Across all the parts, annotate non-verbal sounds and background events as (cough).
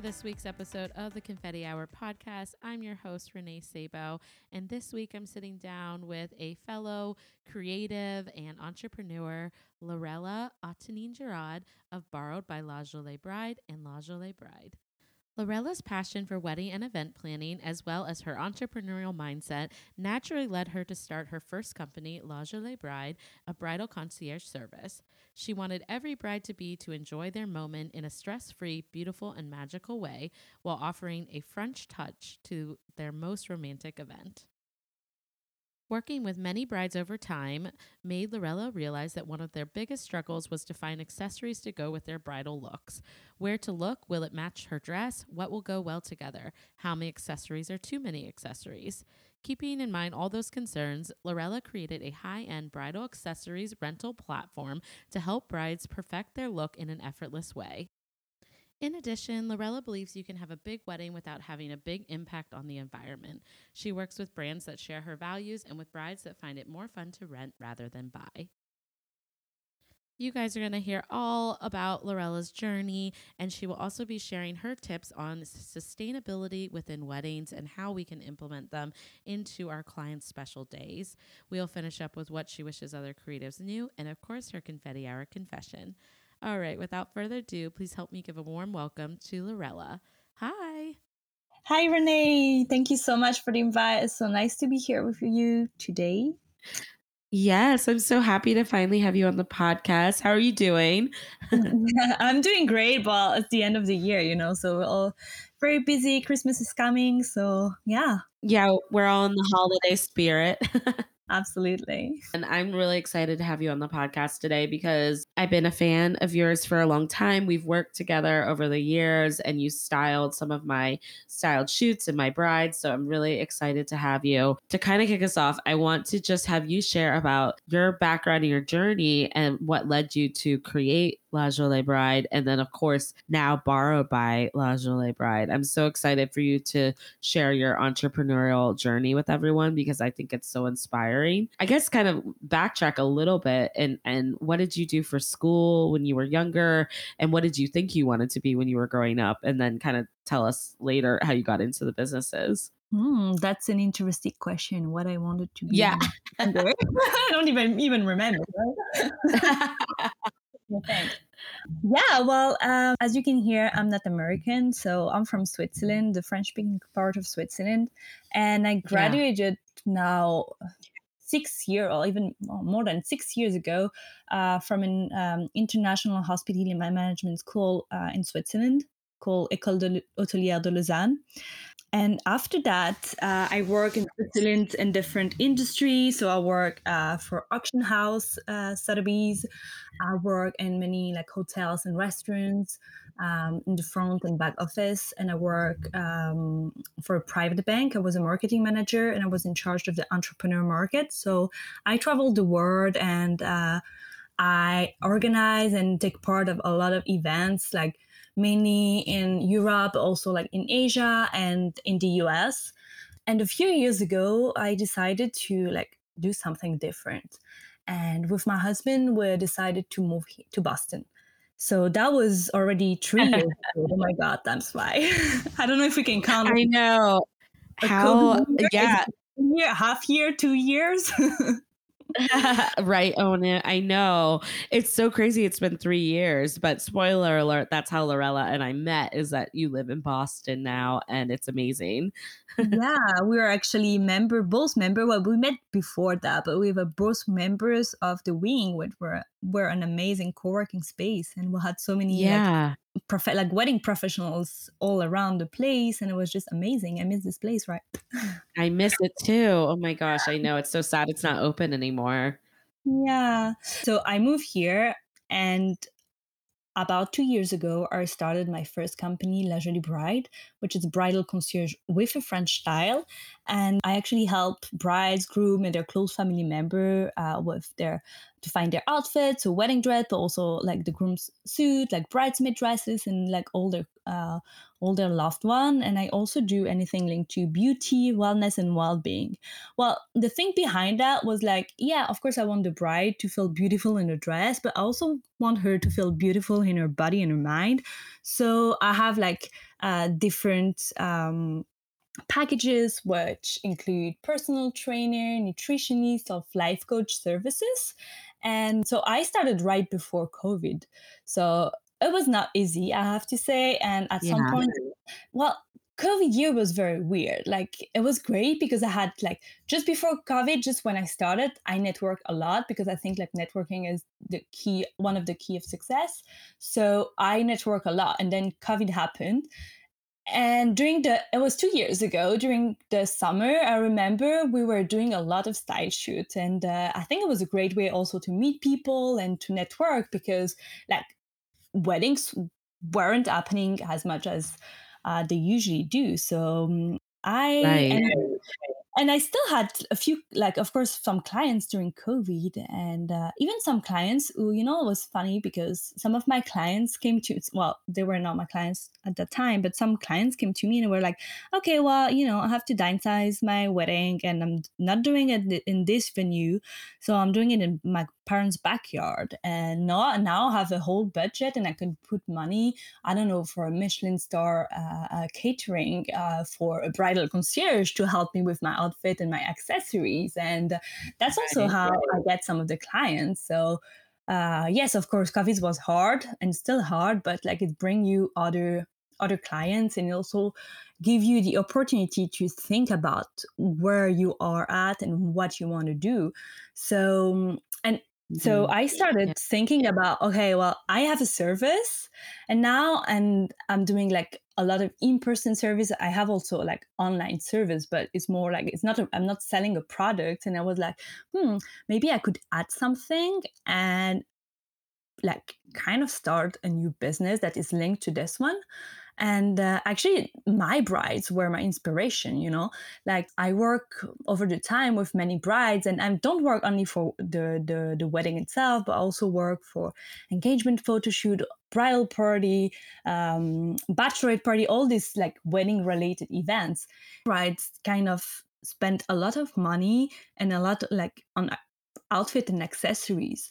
To this week's episode of the Confetti Hour podcast. I'm your host, Renee Sabo, and this week I'm sitting down with a fellow creative and entrepreneur, Lorella Othenin-Girard of Borrowed by La Jolie Bride and La Jolie Bride. Lorella's passion for wedding and event planning, as well as her entrepreneurial mindset, naturally led her to start her first company, La Jolie Bride, a bridal concierge service. She wanted every bride to be to enjoy their moment in a stress free, beautiful, and magical way while offering a French touch to their most romantic event. Working with many brides over time made Lorella realize that one of their biggest struggles was to find accessories to go with their bridal looks. Where to look? Will it match her dress? What will go well together? How many accessories are too many accessories? Keeping in mind all those concerns, Lorella created a high end bridal accessories rental platform to help brides perfect their look in an effortless way. In addition, Lorella believes you can have a big wedding without having a big impact on the environment. She works with brands that share her values and with brides that find it more fun to rent rather than buy. You guys are going to hear all about Lorella's journey, and she will also be sharing her tips on sustainability within weddings and how we can implement them into our clients' special days. We'll finish up with what she wishes other creatives knew, and of course, her confetti hour confession. All right, without further ado, please help me give a warm welcome to Lorella. Hi. Hi, Renee. Thank you so much for the invite. It's so nice to be here with you today. Yes, I'm so happy to finally have you on the podcast. How are you doing? (laughs) I'm doing great. Well, it's the end of the year, you know, so we're all very busy. Christmas is coming. So, yeah. Yeah, we're all in the holiday spirit. (laughs) Absolutely. And I'm really excited to have you on the podcast today because I've been a fan of yours for a long time. We've worked together over the years and you styled some of my styled shoots and my brides. So I'm really excited to have you. To kind of kick us off, I want to just have you share about your background and your journey and what led you to create La Jolie Bride, and then of course now borrowed by La Jolie Bride. I'm so excited for you to share your entrepreneurial journey with everyone because I think it's so inspiring. I guess kind of backtrack a little bit and and what did you do for school when you were younger, and what did you think you wanted to be when you were growing up, and then kind of tell us later how you got into the businesses. Hmm, that's an interesting question. What I wanted to be. Yeah. (laughs) I don't even even remember. Right? (laughs) Yeah, well, um, as you can hear, I'm not American, so I'm from Switzerland, the French-speaking part of Switzerland, and I graduated yeah. now six years or even more than six years ago uh, from an um, international hospitality management school uh, in Switzerland called École de Hôtelière de Lausanne. And after that, uh, I work in Switzerland in different industries. So I work uh, for auction house uh, Sotheby's. I work in many like hotels and restaurants um, in the front and back office. And I work um, for a private bank. I was a marketing manager and I was in charge of the entrepreneur market. So I traveled the world and uh, I organize and take part of a lot of events like mainly in Europe, also like in Asia and in the US. And a few years ago, I decided to like do something different. And with my husband, we decided to move to Boston. So that was already three years (laughs) ago. Oh my God, that's why. (laughs) I don't know if we can count. I know. How, uh, yeah. Year, half year, two years. (laughs) right, own it. I know. It's so crazy. It's been three years, but spoiler alert, that's how Lorella and I met is that you live in Boston now and it's amazing. yeah, we are actually member, both member. Well, we met before that, but we were both members of the wing, which were were an amazing co-working space. And we had so many yeah. like, prof- like wedding professionals all around the place. And it was just amazing. I miss this place, right? (laughs) I miss it too. Oh my gosh, I know. It's so sad it's not open anymore. Yeah. So I moved here and about two years ago, I started my first company, La Jolie Bride, which is a bridal concierge with a French style. And I actually help brides, groom, and their close family member uh, with their to find their outfits, so wedding dress, but also like the groom's suit, like bridesmaid dresses, and like all their uh, their loved one. And I also do anything linked to beauty, wellness, and well-being. Well, the thing behind that was like, yeah, of course, I want the bride to feel beautiful in her dress, but I also want her to feel beautiful in her body and her mind. So I have like uh, different um, packages which include personal trainer, nutritionist, of life coach services. And so I started right before COVID. So it was not easy, I have to say. And at yeah. some point, well, COVID year was very weird. Like it was great because I had like just before COVID, just when I started, I networked a lot because I think like networking is the key, one of the key of success. So I network a lot. And then COVID happened and during the it was two years ago during the summer i remember we were doing a lot of style shoots and uh, i think it was a great way also to meet people and to network because like weddings weren't happening as much as uh, they usually do so um, i right. And I still had a few, like, of course, some clients during COVID, and uh, even some clients who, you know, was funny because some of my clients came to, well, they were not my clients at that time, but some clients came to me and were like, okay, well, you know, I have to downsize my wedding and I'm not doing it in this venue. So I'm doing it in my parents' backyard. And now, now I have a whole budget and I can put money, I don't know, for a Michelin star uh, uh, catering, uh, for a bridal concierge to help me with my outfit and my accessories. And that's also how I get some of the clients. So, uh, yes, of course, COVID was hard and still hard, but like it bring you other other clients and also give you the opportunity to think about where you are at and what you want to do. So and so mm-hmm. I started yeah. thinking about okay, well, I have a service and now and I'm doing like a lot of in-person service. I have also like online service, but it's more like it's not i am not selling a product and I was like, hmm, maybe I could add something and like kind of start a new business that is linked to this one and uh, actually my brides were my inspiration you know? Like i work over the time with many brides and i don't work only for the the, the wedding itself but also work for engagement photo shoot bridal party um, bachelorette party all these like wedding related events. Brides kind of spend a lot of money and a lot like on outfit and accessories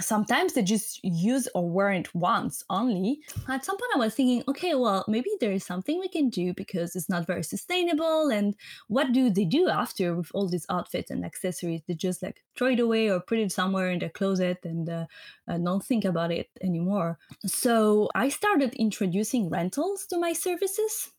sometimes they just use or wear it once only. At some point, I was thinking, okay, well, maybe there is something we can do because it's not very sustainable. And what do they do after with all these outfits and accessories? They just like throw it away or put it somewhere in their closet and uh, uh, don't think about it anymore. So I started introducing rentals to my services.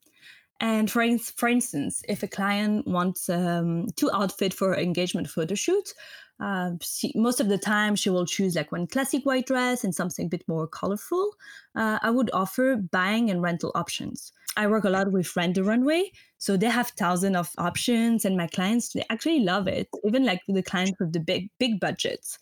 And for, for instance, if a client wants um, two outfit for engagement photo shoot, uh, she, most of the time she will choose like one classic white dress and something a bit more colorful. Uh, I would offer buying and rental options. I work a lot with Rent the Runway, so they have thousands of options, and my clients they actually love it. Even like the clients with the big big budgets.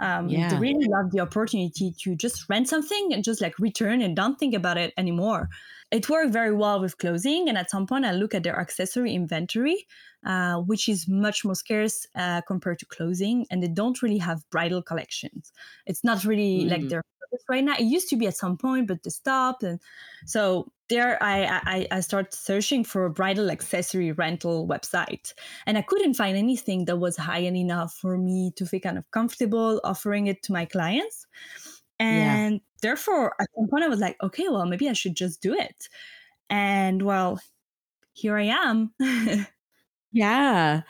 Um, yeah. They really love the opportunity to just rent something and just like return and don't think about it anymore. It worked very well with clothing. And at some point, I look at their accessory inventory, uh, which is much more scarce uh, compared to clothing. And they don't really have bridal collections. It's not really mm. like their right now. It used to be at some point, but they stopped. And so there I, I, I started searching for a bridal accessory rental website. And I couldn't find anything that was high end enough for me to feel kind of comfortable offering it to my clients. And yeah. Therefore, at some point, I was like, okay, well, maybe I should just do it. And well, here I am. (laughs) yeah.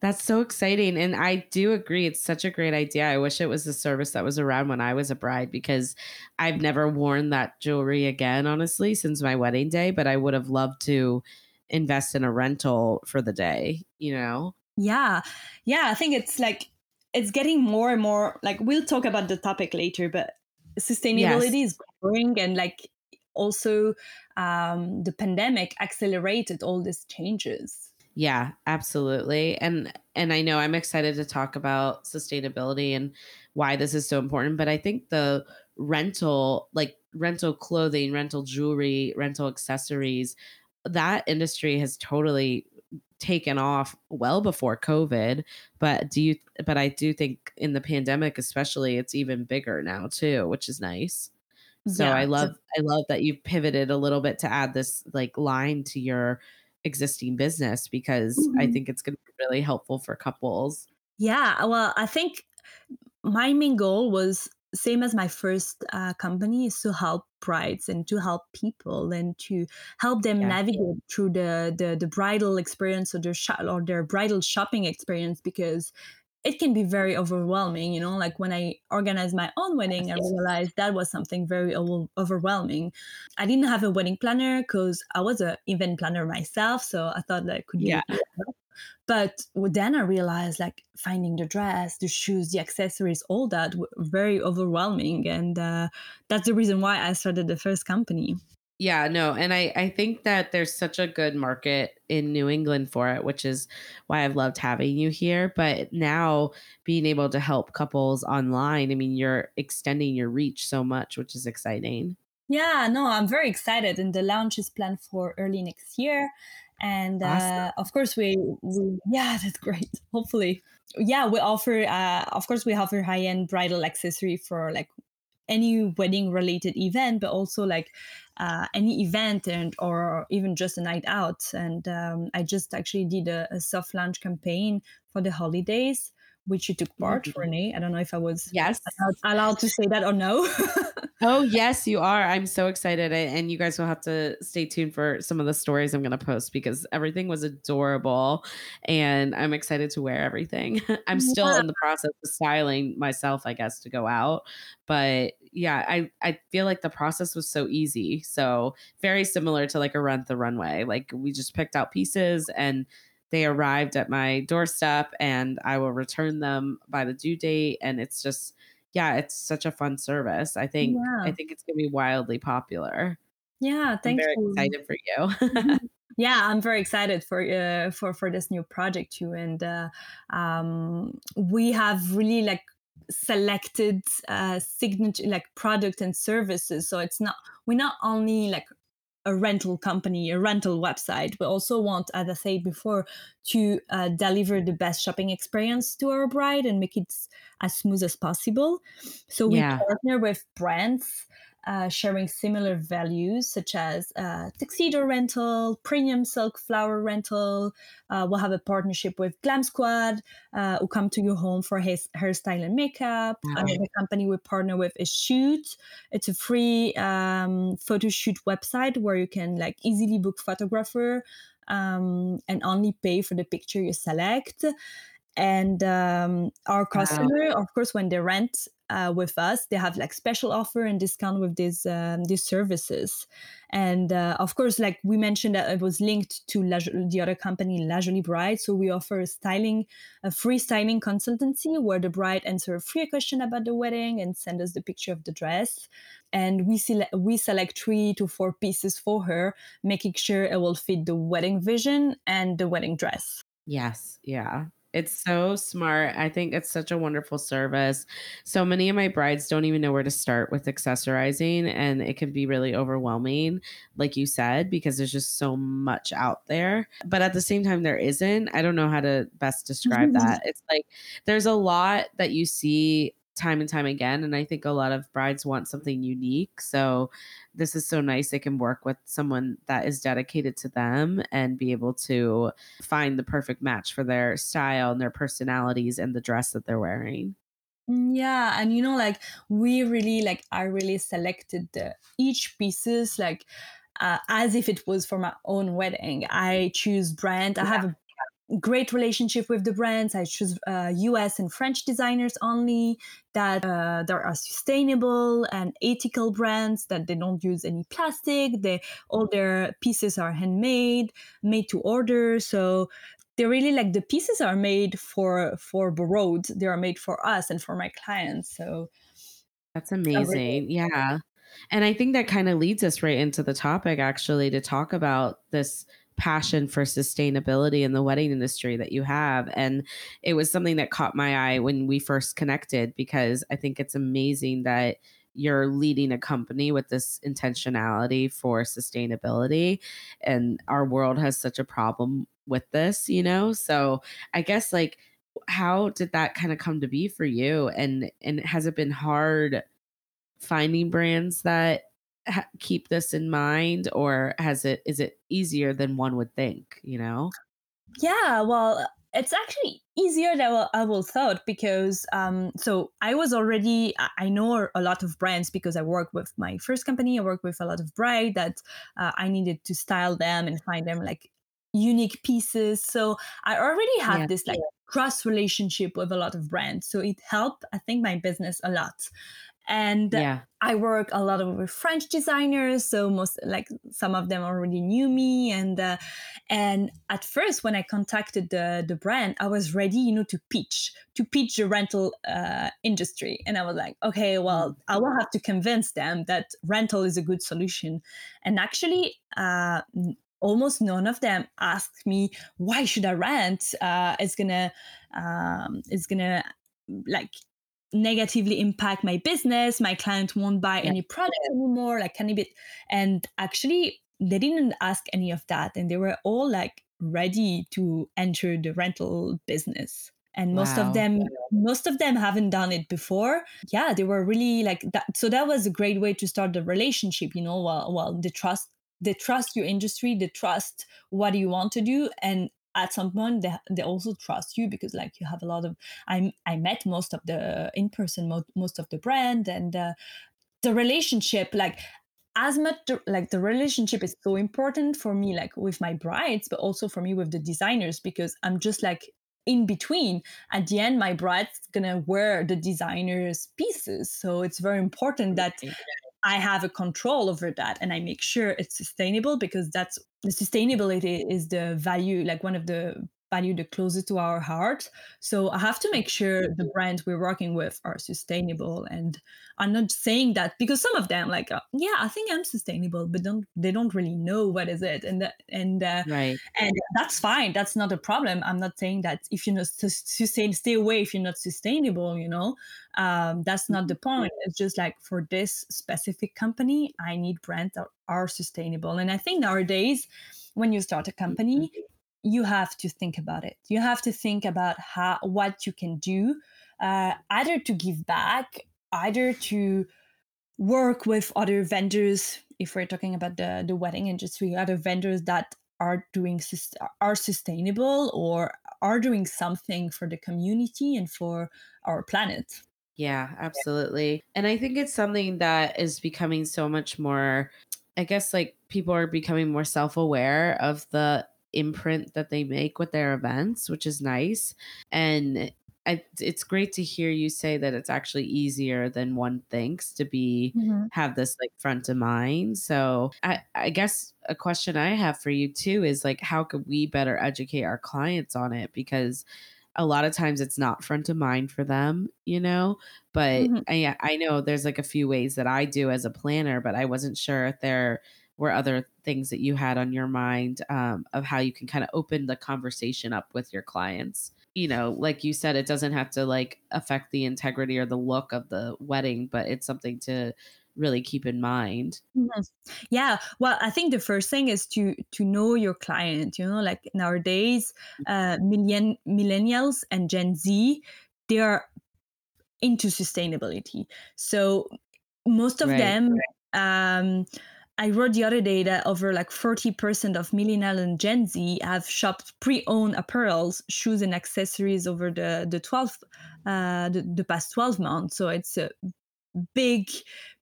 That's so exciting. And I do agree. It's such a great idea. I wish it was a service that was around when I was a bride because I've never worn that jewelry again, honestly, since my wedding day. But I would have loved to invest in a rental for the day, you know? Yeah. Yeah. I think it's like, it's getting more and more like we'll talk about the topic later, but sustainability yes. is growing and like also um, the pandemic accelerated all these changes yeah, absolutely. And and I know I'm excited to talk about sustainability and why this is so important, but I think the rental like rental clothing, rental jewelry, rental accessories that industry has totally taken off well before covid but do you but i do think in the pandemic especially it's even bigger now too which is nice so yeah, i love i love that you pivoted a little bit to add this like line to your existing business because mm-hmm. i think it's going to be really helpful for couples yeah well i think my main goal was same as my first uh, company is to help brides and to help people and to help them yeah. navigate through the, the the bridal experience or their sh- or their bridal shopping experience because it can be very overwhelming you know like when i organized my own wedding i realized that was something very overwhelming i didn't have a wedding planner because i was an event planner myself so i thought that could be yeah. But then I realized like finding the dress, the shoes, the accessories, all that were very overwhelming. And uh, that's the reason why I started the first company. Yeah, no, and I I think that there's such a good market in New England for it, which is why I've loved having you here. But now being able to help couples online, I mean, you're extending your reach so much, which is exciting. Yeah, no, I'm very excited, and the launch is planned for early next year and awesome. uh, of course we, we, yeah (laughs) that's great. Hopefully. Yeah we offer uh, of course we offer high-end bridal accessory for like any wedding related event but also like uh, any event and or even just a night out. And um, i just actually did a, a soft launch campaign for the holidays which you took part, mm-hmm. Renee. I don't know if I was yes allowed, allowed to say that or no. (laughs) oh yes, you are. I'm so excited, and you guys will have to stay tuned for some of the stories I'm going to post because everything was adorable, and I'm excited to wear everything. (laughs) I'm still yeah. in the process of styling myself, I guess, to go out, but yeah, I I feel like the process was so easy, so very similar to like a rent the runway. Like we just picked out pieces and they arrived at my doorstep and I will return them by the due date. And it's just, yeah, it's such a fun service. I think yeah. I think it's gonna be wildly popular. Yeah, thank I'm very you. excited for you. Mm-hmm. (laughs) yeah, I'm very excited for uh, for for this new project too, and uh, um, we have really like selected uh, signature like product and services. So it's not we're not only like a rental company, a rental website. We also want, as I said before, to uh, deliver the best shopping experience to our bride and make it as smooth as possible. So we yeah. partner with brands uh, sharing similar values such as uh, tuxedo rental, premium silk flower rental. Uh, we'll have a partnership with Glamsquad, uh, who come to your home for his hairstyle and makeup. Another company we partner with is Shoott. It's a free um, photo shoot website where you can like easily book photographer um, and only pay for the picture you select and um, our customer wow. of course when they rent uh, with us they have like special offer and discount with these um, these services. And uh, of course like we mentioned that it was linked to La- the other company La Jolie Bride. So we offer a styling a free styling consultancy where the bride answer a free question about the wedding and send us the picture of the dress. And we select we select three to four pieces for her making sure it will fit the wedding vision and the wedding dress. Yes. Yeah it's so smart. I think it's such a wonderful service. So many of my brides don't even know where to start with accessorizing, and it can be really overwhelming, like you said, because there's just so much out there. But at the same time, there isn't. I don't know how to best describe (laughs) that. It's like there's a lot that you see time and time again. And I think a lot of brides want something unique. So this is so nice. They can work with someone that is dedicated to them and be able to find the perfect match for their style and their personalities and the dress that they're wearing. Mm, yeah, and you know, like we really like I really selected the each pieces like uh, as if it was for my own wedding. I choose brand. I have a great relationship with the brands. I choose uh, US and French designers only that uh, there are sustainable and ethical brands that they don't use any plastic. They all their pieces are handmade, made to order. So they really like the pieces are made for for road. They are made for us and for my clients. So that's amazing. Yeah. And I think that kind of leads us right into the topic actually to talk about this passion for sustainability in the wedding industry that you have. And it was something that caught my eye when we first connected because I think it's amazing that you're leading a company with this intentionality for sustainability. And our world has such a problem with this you know? So i guess like how did that kind of come to be for you? And and has it been hard finding brands that ha- keep this in mind or has it is it easier than one would think you know yeah well it's actually easier than I will thought because um, so I was already I know a lot of brands because I work with my first company. I work with a lot of bride that uh, I needed to style them and find them like unique pieces. So I already had yeah. this like cross relationship with a lot of brands. So it helped I think my business a lot and yeah. I work a lot with French designers, so most like some of them already knew me, and uh, and at first when I contacted the the brand, I was ready, you know, to pitch to pitch the rental uh, industry, and I was like, okay, well. I will have to convince them that rental is a good solution, and actually. Uh, almost none of them asked me why should I rent. Uh, it's gonna, um, it's gonna like negatively impact my business my client won't buy yeah. any product anymore like can it and actually they didn't ask any of that and they were all like ready to enter the rental business and most wow. of them most of them haven't done it before yeah they were really like that so that was a great way to start the relationship you know well well the trust they trust your industry they trust what you want to do and at some point they, they also trust you because like you have a lot of i i met most of the in person mo- most of the brand and uh, the relationship like as much like the relationship is so important for me like with my brides but also for me with the designers because i'm just like in between. At the end my bride's gonna wear the designer's pieces. So it's very important that I have a control over that and I make sure it's sustainable because that's the sustainability is the value, like one of the value the closest to our heart. So I have to make sure the brands we're working with are sustainable. And I'm not saying that because some of them like, uh, yeah, I think I'm sustainable, but don't they don't really know what is it, and that, and uh, right, and that's fine. That's not a problem. I'm not saying that if you're not sustain, stay away if you're not sustainable. You know, um, that's not the mm-hmm. point. It's just like for this specific company, I need brands that are sustainable. And I think nowadays, when you start a company mm-hmm you have to think about it. You have to think about how what you can do, uh, either to give back, either to work with other vendors. If we're talking about the the wedding industry, other vendors that are doing are sustainable or are doing something for the community and for our planet. Yeah, absolutely. And I think it's something that is becoming so much more I guess like people are becoming more self-aware of the imprint that they make with their events, which is nice. And I, it's great to hear you say that it's actually easier than one thinks to be mm-hmm. have this like front of mind. So I, I guess a question I have for you too is like how could we better educate our clients on it because a lot of times it's not front of mind for them, you know. But mm-hmm. I I know there's like a few ways that I do as a planner, but I wasn't sure if there were other things that you had on your mind um, of how you can kind of open the conversation up with your clients you know like you said it doesn't have to like affect the integrity or the look of the wedding but it's something to really keep in mind mm-hmm. yeah well i think the first thing is to to know your client you know like nowadays uh million millennials and gen z they are into sustainability so most of right. them um I wrote the other day that over like 40% of millennial and Gen Z have shopped pre-owned apparels, shoes, and accessories over the the 12 uh, the, the past 12 months. So it's a big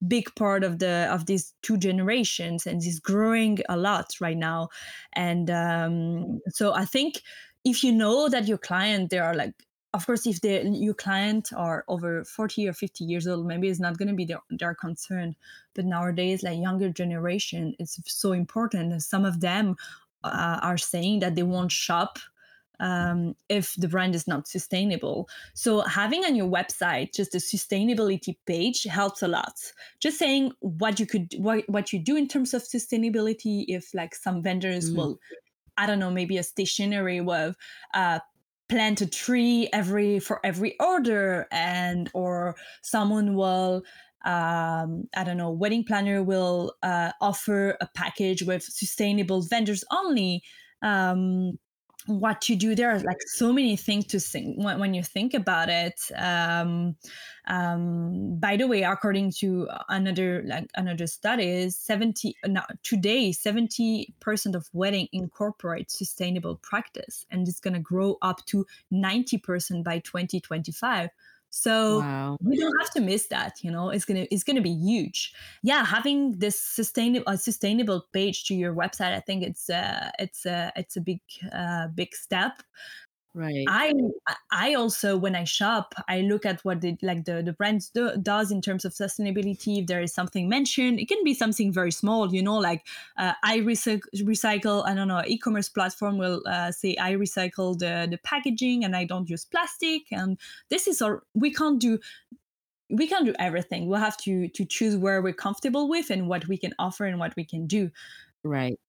big part of the of these two generations and is growing a lot right now and um, so i think if you know that your client they are like of course, if the your client are over 40 or 50 years old, maybe it's not going to be their, their concern. But nowadays, like younger generation, it's so important. Some of them uh, are saying that they won't shop um, if the brand is not sustainable. So having on your website just a sustainability page helps a lot. Just saying what you could what what you do in terms of sustainability. If like some vendors mm. will I don't know, maybe a stationery with uh, plant a tree every for every order and or someone will um, I don't know, wedding planner will uh, offer a package with sustainable vendors only. Um, what you do there are like so many things to think when, when you think about it um, um, by the way according to another like another study 70 now today 70 percent of wedding incorporate sustainable practice and it's going to grow up to 90 percent by 2025 so wow. we don't have to miss that, you know. It's gonna it's gonna be huge. Yeah, having this sustainable a sustainable page to your website, I think it's uh it's a it's a big uh big step. Right. I I also when I shop, I look at what the like the the brand do, does in terms of sustainability. If there is something mentioned, it can be something very small, you know, like uh, I recycle. Recycle. I don't know. E-commerce platform will uh, say I recycle the the packaging and I don't use plastic. And this is our we can't do we can't do everything. We'll have to to choose where we're comfortable with and what we can offer and what we can do. Right.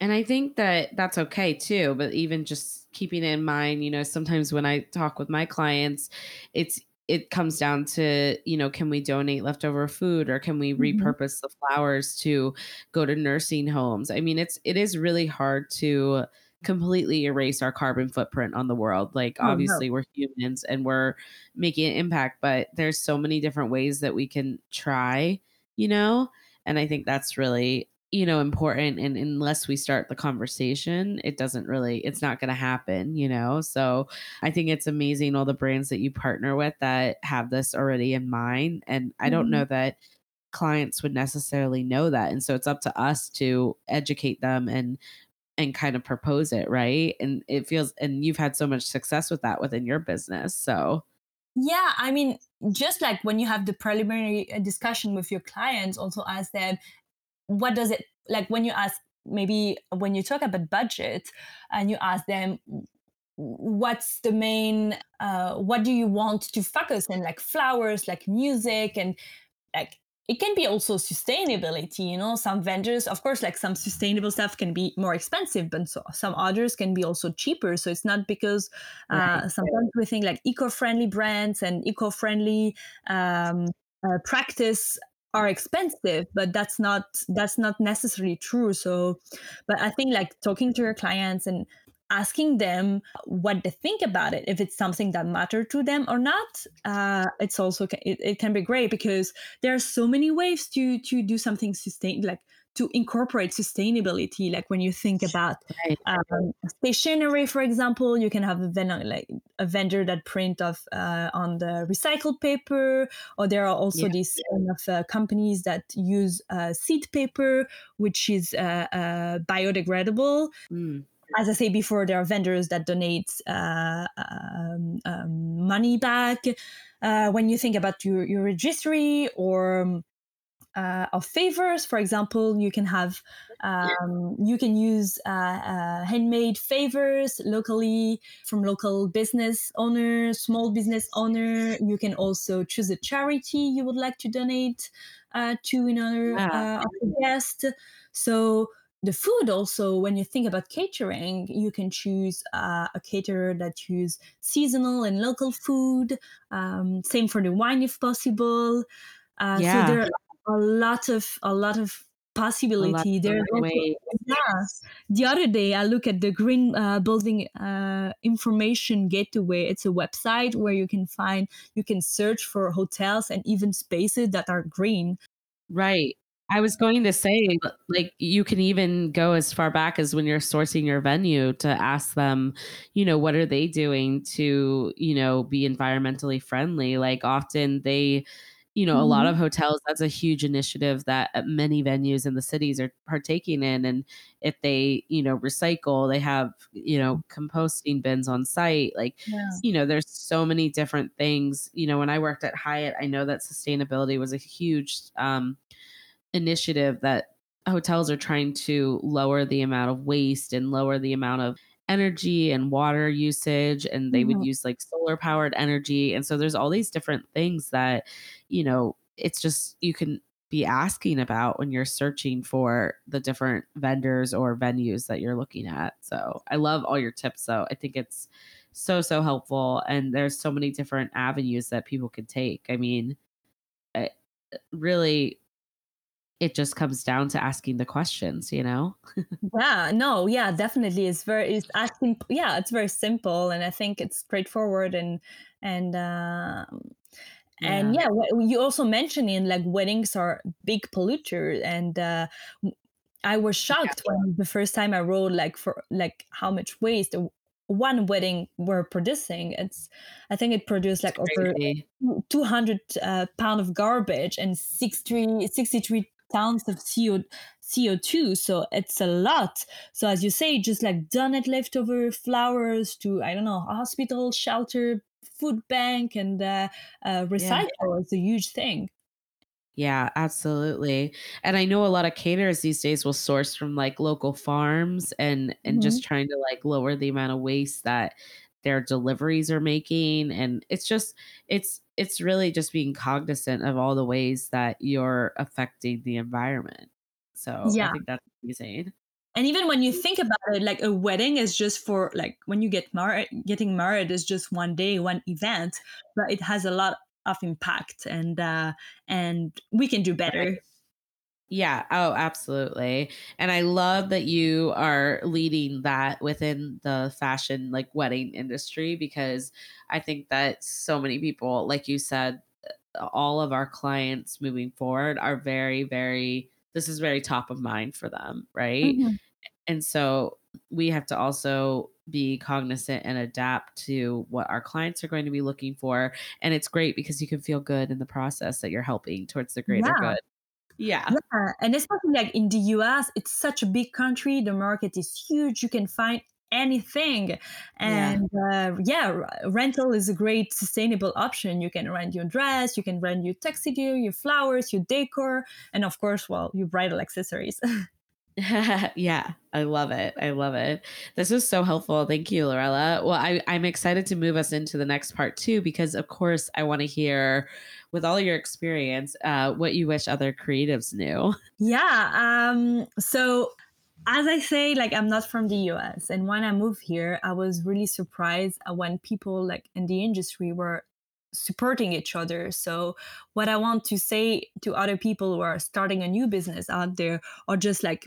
And I think that that's okay too. But even just keeping in mind, you know, sometimes when I talk with my clients, it's it comes down to you know can we donate leftover food or can we mm-hmm. repurpose the flowers to go to nursing homes i mean it's it is really hard to completely erase our carbon footprint on the world like oh, obviously no. we're humans and we're making an impact but there's so many different ways that we can try you know and i think that's really you know important and unless we start the conversation it doesn't really it's not going to happen you know? So i think it's amazing all the brands that you partner with that have this already in mind and i don't mm-hmm. know that clients would necessarily know that and so it's up to us to educate them and and kind of propose it right? And it feels and you've had so much success with that within your business so. Yeah i mean just like when you have the preliminary uh, discussion with your clients also ask them what does it like when you ask maybe when you talk about budget and you ask them what's the main uh, what do you want to focus on like flowers like music and like it can be also sustainability you know some vendors of course like some sustainable stuff can be more expensive but so, some others can be also cheaper so it's not because uh, right. sometimes we think like eco-friendly brands and eco-friendly um, uh, practice are expensive but that's not that's not necessarily true. So but i think like talking to your clients and asking them what they think about it if it's something that matter to them or not uh, it's also it, it can be great because there are so many ways to to do something sustain like to incorporate sustainability like when you think about um, stationery for example you can have a vendor like a vendor that print off uh, on the recycled paper or there are also yeah. these kind of uh, companies that use uh, seed paper which is uh, uh, biodegradable mm as I say before, there are vendors that donate uh, um, um, money back. Uh, when you think about your, your registry or uh, of favors. For example, you can have um, you can use uh, uh, handmade favors locally from local business owner, small business owner. You can also choose a charity you would like to donate uh, to another uh, guest. So the food also when you think about catering you can choose uh, a caterer that use seasonal and local food um, same for the wine if possible uh, yeah. so there a lot of a lot of possibility. there yeah the other day i look at the green uh, building uh, information gateway. It's a website where you can find you can search for hotels and even spaces that are green. Right. I was going to say, like, you can even go as far back as when you're sourcing your venue to ask them, you know, what are they doing to, you know, be environmentally friendly? Like, often they, you know, mm-hmm. a lot mm-hmm. of hotels, that's a huge initiative that uh, many venues in the cities are partaking in. And if they, you know, recycle, they have, you know, composting bins on site. Like, yeah. you know, there's so many different things. You know, when I worked at Hyatt, I know that sustainability was a huge um, initiative that hotels are trying to lower the amount of waste and lower the amount of energy and water usage and they mm-hmm. would use like solar powered energy and so there's all these different things that you know it's just you can be asking about when you're searching for the different vendors or venues that you're looking at so i love all your tips though i think it's so so helpful and there's so many different avenues that people can take i mean really it just comes down to asking the questions, you know? (laughs) yeah, no, yeah, definitely. It's very, it's asking, yeah, it's very simple. And I think it's straightforward and, and, um, yeah. and yeah, you also mentioned in like weddings are big polluter and, uh, I was shocked yeah. when the first time I wrote like for like how much waste one wedding we're producing. It's I think it produced like over 200 uh, pound of garbage and 63, 63 tons of CO, CO2. So it's a lot. So as you say, just like donut leftover flowers to, I don't know, hospital, shelter, food bank, and uh, uh, recycle yeah. is a huge thing. Yeah, absolutely. And I know a lot of caterers these days will source from like local farms and and mm-hmm. just trying to like lower the amount of waste that their deliveries are making and it's just it's it's really just being cognizant of all the ways that you're affecting the environment. So yeah. I think that's amazing. And even when you think about it, like a wedding is just for like when you get married, getting married is just one day, one event, but it has a lot of impact and uh and we can do better. Yeah. Oh, absolutely. And I love that you are leading that within the fashion like wedding industry because I think that so many people, like you said, all of our clients moving forward are very, very, this is very top of mind for them. Right. Mm-hmm. And so we have to also be cognizant and adapt to what our clients are going to be looking for. And it's great because you can feel good in the process that you're helping towards the greater yeah. good. Yeah. Yeah. And especially like in the US, it's such a big country. The market is huge. You can find anything. And yeah. Uh, yeah, rental is a great sustainable option. You can rent your dress, you can rent your tuxedo, your flowers, your decor, and of course, well, your bridal accessories. (laughs) (laughs) yeah, I love it. I love it. This is so helpful. Thank you, Lorella. Well, I, I'm excited to move us into the next part too, because of course I want to hear with all your experience, uh, what you wish other creatives knew. (laughs) Yeah. Um, so as I say, like I'm not from the US. And when I moved here, I was really surprised when people like in the industry were supporting each other. So what I want to say to other people who are starting a new business out there or just like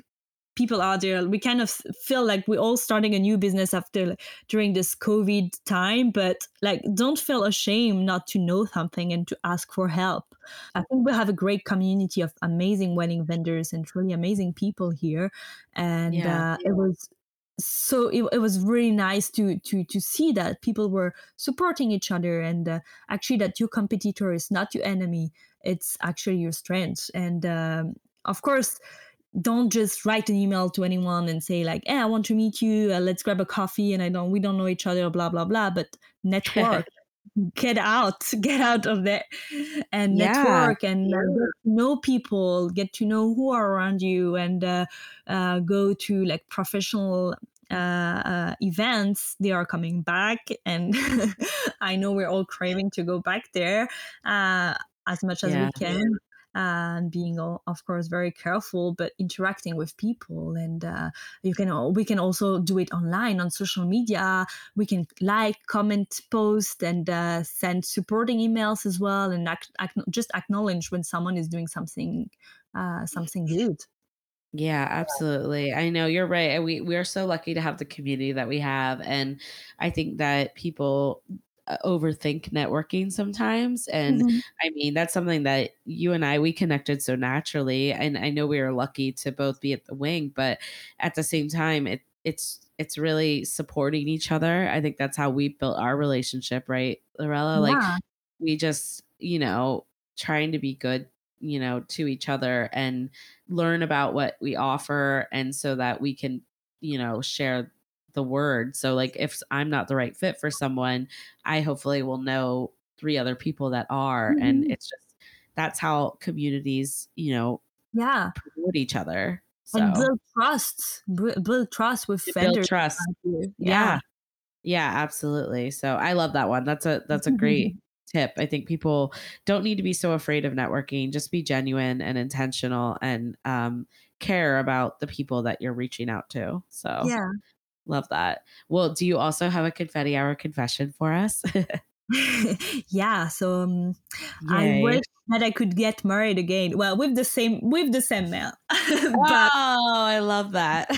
people out there we kind of feel like we're all starting a new business after during this covid time but like don't feel ashamed not to know something and to ask for help i think we have a great community of amazing wedding vendors and truly amazing people here and yeah. uh, it was so it, it was really nice to to to see that people were supporting each other and uh, actually that your competitor is not your enemy it's actually your strength and um, of course don't just write an email to anyone and say like, "Hey, I want to meet you. Uh, let's grab a coffee." And I don't, we don't know each other, blah blah blah. But network, (laughs) get out, (laughs) get out of there, and yeah. network and uh, know people, get to know who are around you, and uh, uh, go to like professional uh, uh, events they are coming back and (laughs) i know we're all craving to go back there uh, as much as yeah. we can and being of course very careful but interacting with people and uh, you can we can also do it online on social media we can like comment post and uh, send supporting emails as well and just acknowledge when someone is doing something uh, something good yeah, absolutely. I know you're right. We we are so lucky to have the community that we have and I think that people uh, overthink networking sometimes and mm-hmm. i mean that's something that you and i we connected so naturally and i know we were lucky to both be at the wing but at the same time it it's it's really supporting each other i think that's how we built our relationship right lorella yeah. like we just you know trying to be good you know to each other and learn about what we offer and so that we can you know share the word. So like if I'm not the right fit for someone, I hopefully will know three other people that are mm-hmm. and it's just that's how communities, you know, yeah, promote each other. So. And build trust, build trust with vendors. Build trust. Yeah. yeah. Yeah, absolutely. So I love that one. That's a that's a great (laughs) tip. I think people don't need to be so afraid of networking. Just be genuine and intentional and um, care about the people that you're reaching out to. So yeah, Love that. Well, do you also have a confetti hour confession for us? (laughs) (laughs) yeah, so um, I wish that I could get married again. Well, with the same with the same male. (laughs) wow, I love that.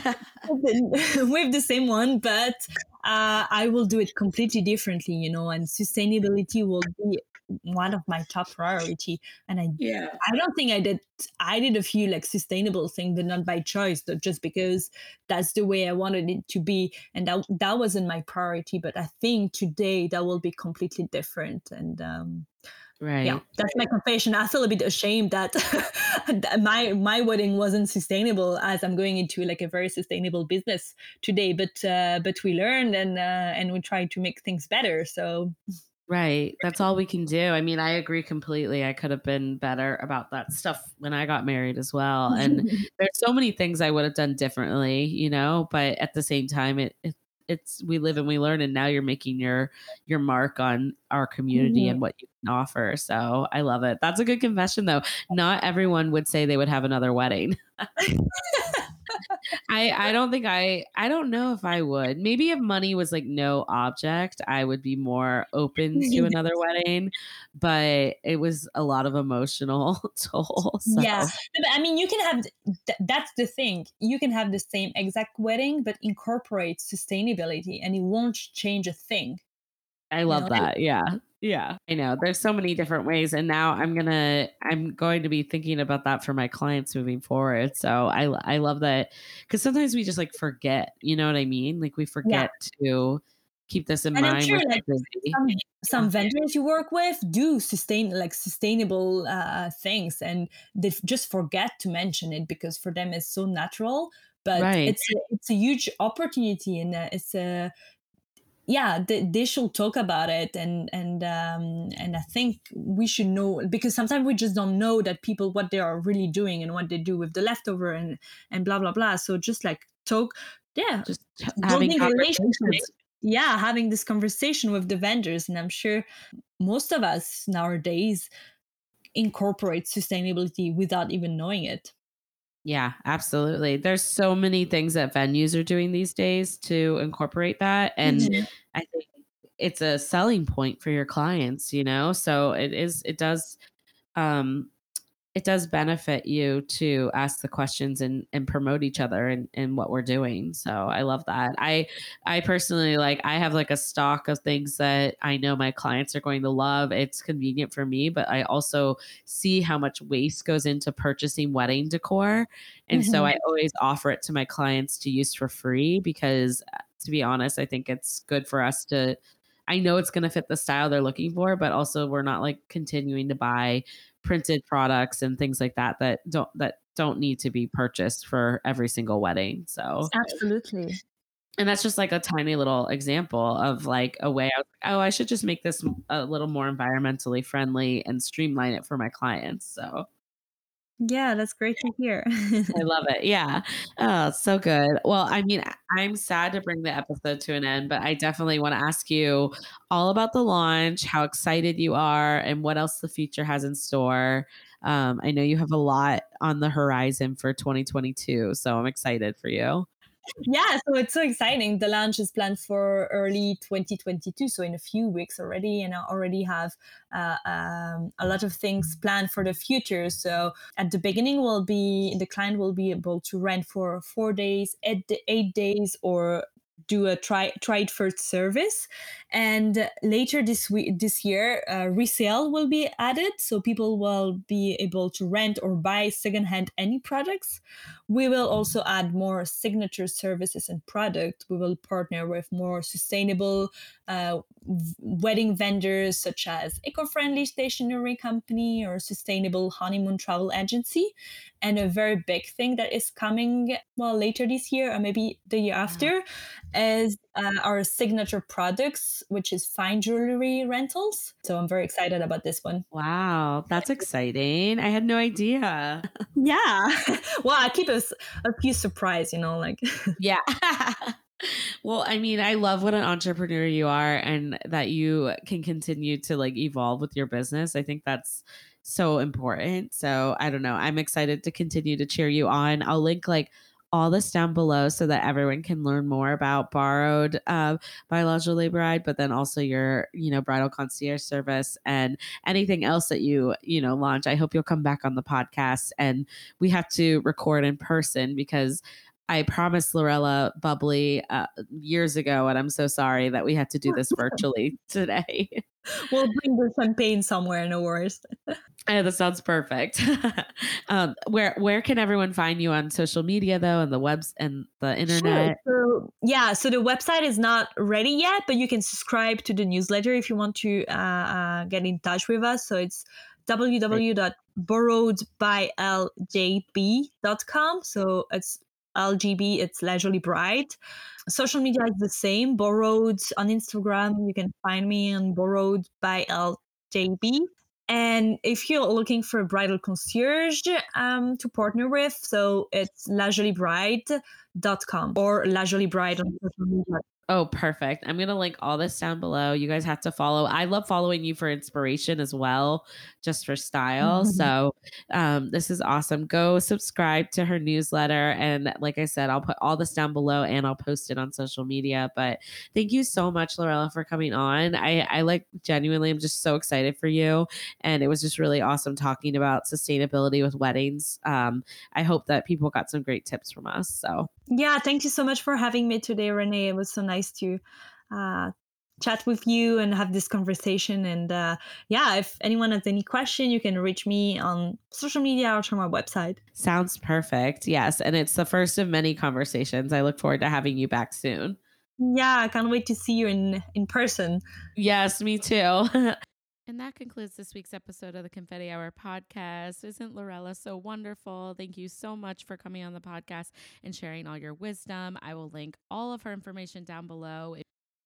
with the same one, but uh, I will do it completely differently, you know, and sustainability will be one of my top priority and i yeah i don't think i did i did a few like sustainable things but not by choice but just because that's the way i wanted it to be and that that wasn't my priority but i think today that will be completely different and um Right. Yeah, that's my confession. I feel a bit ashamed (laughs) that my my wedding wasn't sustainable as I'm going into like a very sustainable business today. But uh, but we learned and uh, and we tried to make things better. So (laughs) Right. That's all we can do. I mean, I agree completely. I could have been better about that stuff when I got married as well. And (laughs) there's so many things I would have done differently, you know, but at the same time it, it it's we live and we learn and now you're making your your mark on our community mm-hmm. and what you can offer. So I love it. That's a good confession though. Not everyone would say they would have another wedding. (laughs) I I don't think I I don't know if I would. Maybe if money was like no object, I would be more open (laughs) to another wedding. But it was a lot of emotional (laughs) toll. So. Yeah, I mean, you can have th- that's the thing. You can have the same exact wedding, but incorporate sustainability, and it won't change a thing. I love you know? that. Yeah. Yeah. I know. There's so many different ways and now I'm going to I'm going to be thinking about that for my clients moving forward. So I I love that cuz sometimes we just like forget, you know what I mean? Like we forget yeah. to keep this in and mind. Sure, like, some, some, vendors you work with do sustain like sustainable uh, things and they just forget to mention it because for them it's so natural but right. it's a, it's a huge opportunity and uh, it's a yeah they, they, should talk about it and and um, and i think we should know because sometimes we just don't know that people what they are really doing and what they do with the leftover and and blah blah blah. So just like talk yeah just having relationships. yeah having this conversation with the vendors. And i'm sure most of us nowadays incorporate sustainability without even knowing it yeah, absolutely. There's so many things that venues are doing these days to incorporate that. And mm-hmm. I think it's a selling point for your clients, you know? So it is, it does um it does benefit you to ask the questions and, and promote each other and, and what we're doing. So I love that. I I personally like I have like a stock of things that I know my clients are going to love. It's convenient for me, but I also see how much waste goes into purchasing wedding decor. And mm-hmm. so I always offer it to my clients to use for free because to be honest, I think it's good for us to I know it's going to fit the style they're looking for, but also we're not like continuing to buy printed products and things like that that don't that don't need to be purchased for every single wedding. So absolutely. And that's just like a tiny little example of like a way I was like, oh, I should just make this a little more environmentally friendly and streamline it for my clients. So yeah, that's great to hear. I (laughs) love it. Yeah. Oh, so good. Well, I mean, I'm sad to bring the episode to an end, but I definitely want to ask you all about the launch, how excited you are, and what else the future has in store. Um, I know you have a lot on the horizon for 2022, so I'm excited for you yeah, so it's so exciting. The launch is planned for early 2022, so in a few weeks already, and I already have uh, um, a lot of things planned for the future. So at the beginning, will be the client will be able to rent for four days, eight, eight days, or do a try try it first service. And later this week this year uh, resale will be added. So people will be able to rent or buy secondhand any products. We will also add more signature services and product. We will partner with more sustainable uh, wedding vendors such as eco-friendly stationery company or sustainable honeymoon travel agency. And a very big thing that is coming well later this year or maybe the year after is uh, our signature products which is fine jewelry rentals so i'm very excited about this one wow that's (laughs) exciting i had no idea yeah (laughs) well i keep a, a few surprise you know like (laughs) yeah well, I mean, I love what an entrepreneur you are and that you can continue to like evolve with your business. I think that's so important. So I don't know. I'm excited to continue to cheer you on. I'll link like all this down below so that everyone can learn more about borrowed uh, Jolie Bride, but then also your, you know, bridal concierge service and anything else that you, you know, launch. I hope you'll come back on the podcast and we have to record in person because I promised Lorella Bubbly uh, years ago, and I'm so sorry that we had to do this (laughs) virtually today. we'll bring the champagne somewhere, no worries. Yeah, (laughs) that sounds perfect. (laughs) um, where where can everyone find you on social media though, and the webs and the internet? Sure. So yeah, so the website is not ready yet, but you can subscribe to the newsletter if you want to uh, uh, get in touch with us. So it's www.borrowedbyljb.com. So it's LJB, it's La Jolie Bride. Social media is the same. Borrowed on Instagram, you can find me on borrowed by LJB. And if you're looking for a bridal concierge um, to partner with, so it's lajoliebride.com or lajoliebride on social media. Oh, perfect. I'm going to link all this down below. You guys have to follow. I love following you for inspiration as well, just for style. Mm-hmm. So, um, this is awesome. Go subscribe to her newsletter. And like I said, I'll put all this down below and I'll post it on social media. But thank you so much, Lorella, for coming on. I, I like genuinely, I'm just so excited for you. And it was just really awesome talking about sustainability with weddings. Um, I hope that people got some great tips from us. So, yeah, thank you so much for having me today, Renee. It was so nice to uh, chat with you and have this conversation. And uh, yeah, if anyone has any question, you can reach me on social media or through my website. Sounds perfect. Yes. And it's the first of many conversations. I look forward to having you back soon. Yeah, I can't wait to see you in in person. Yes, me too. (laughs) And that concludes this week's episode of the Confetti Hour podcast. Isn't Lorella so wonderful? Thank you so much for coming on the podcast and sharing all your wisdom. I will link all of her information down below.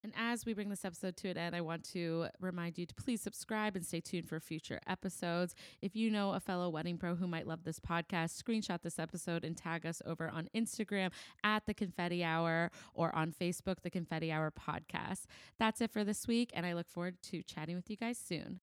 And as we bring this episode to an end, I want to remind you to please subscribe and stay tuned for future episodes. If you know a fellow wedding pro who might love this podcast, screenshot this episode and tag us over on Instagram at the Confetti Hour or on Facebook, the Confetti Hour Podcast. That's it for this week, and I look forward to chatting with you guys soon.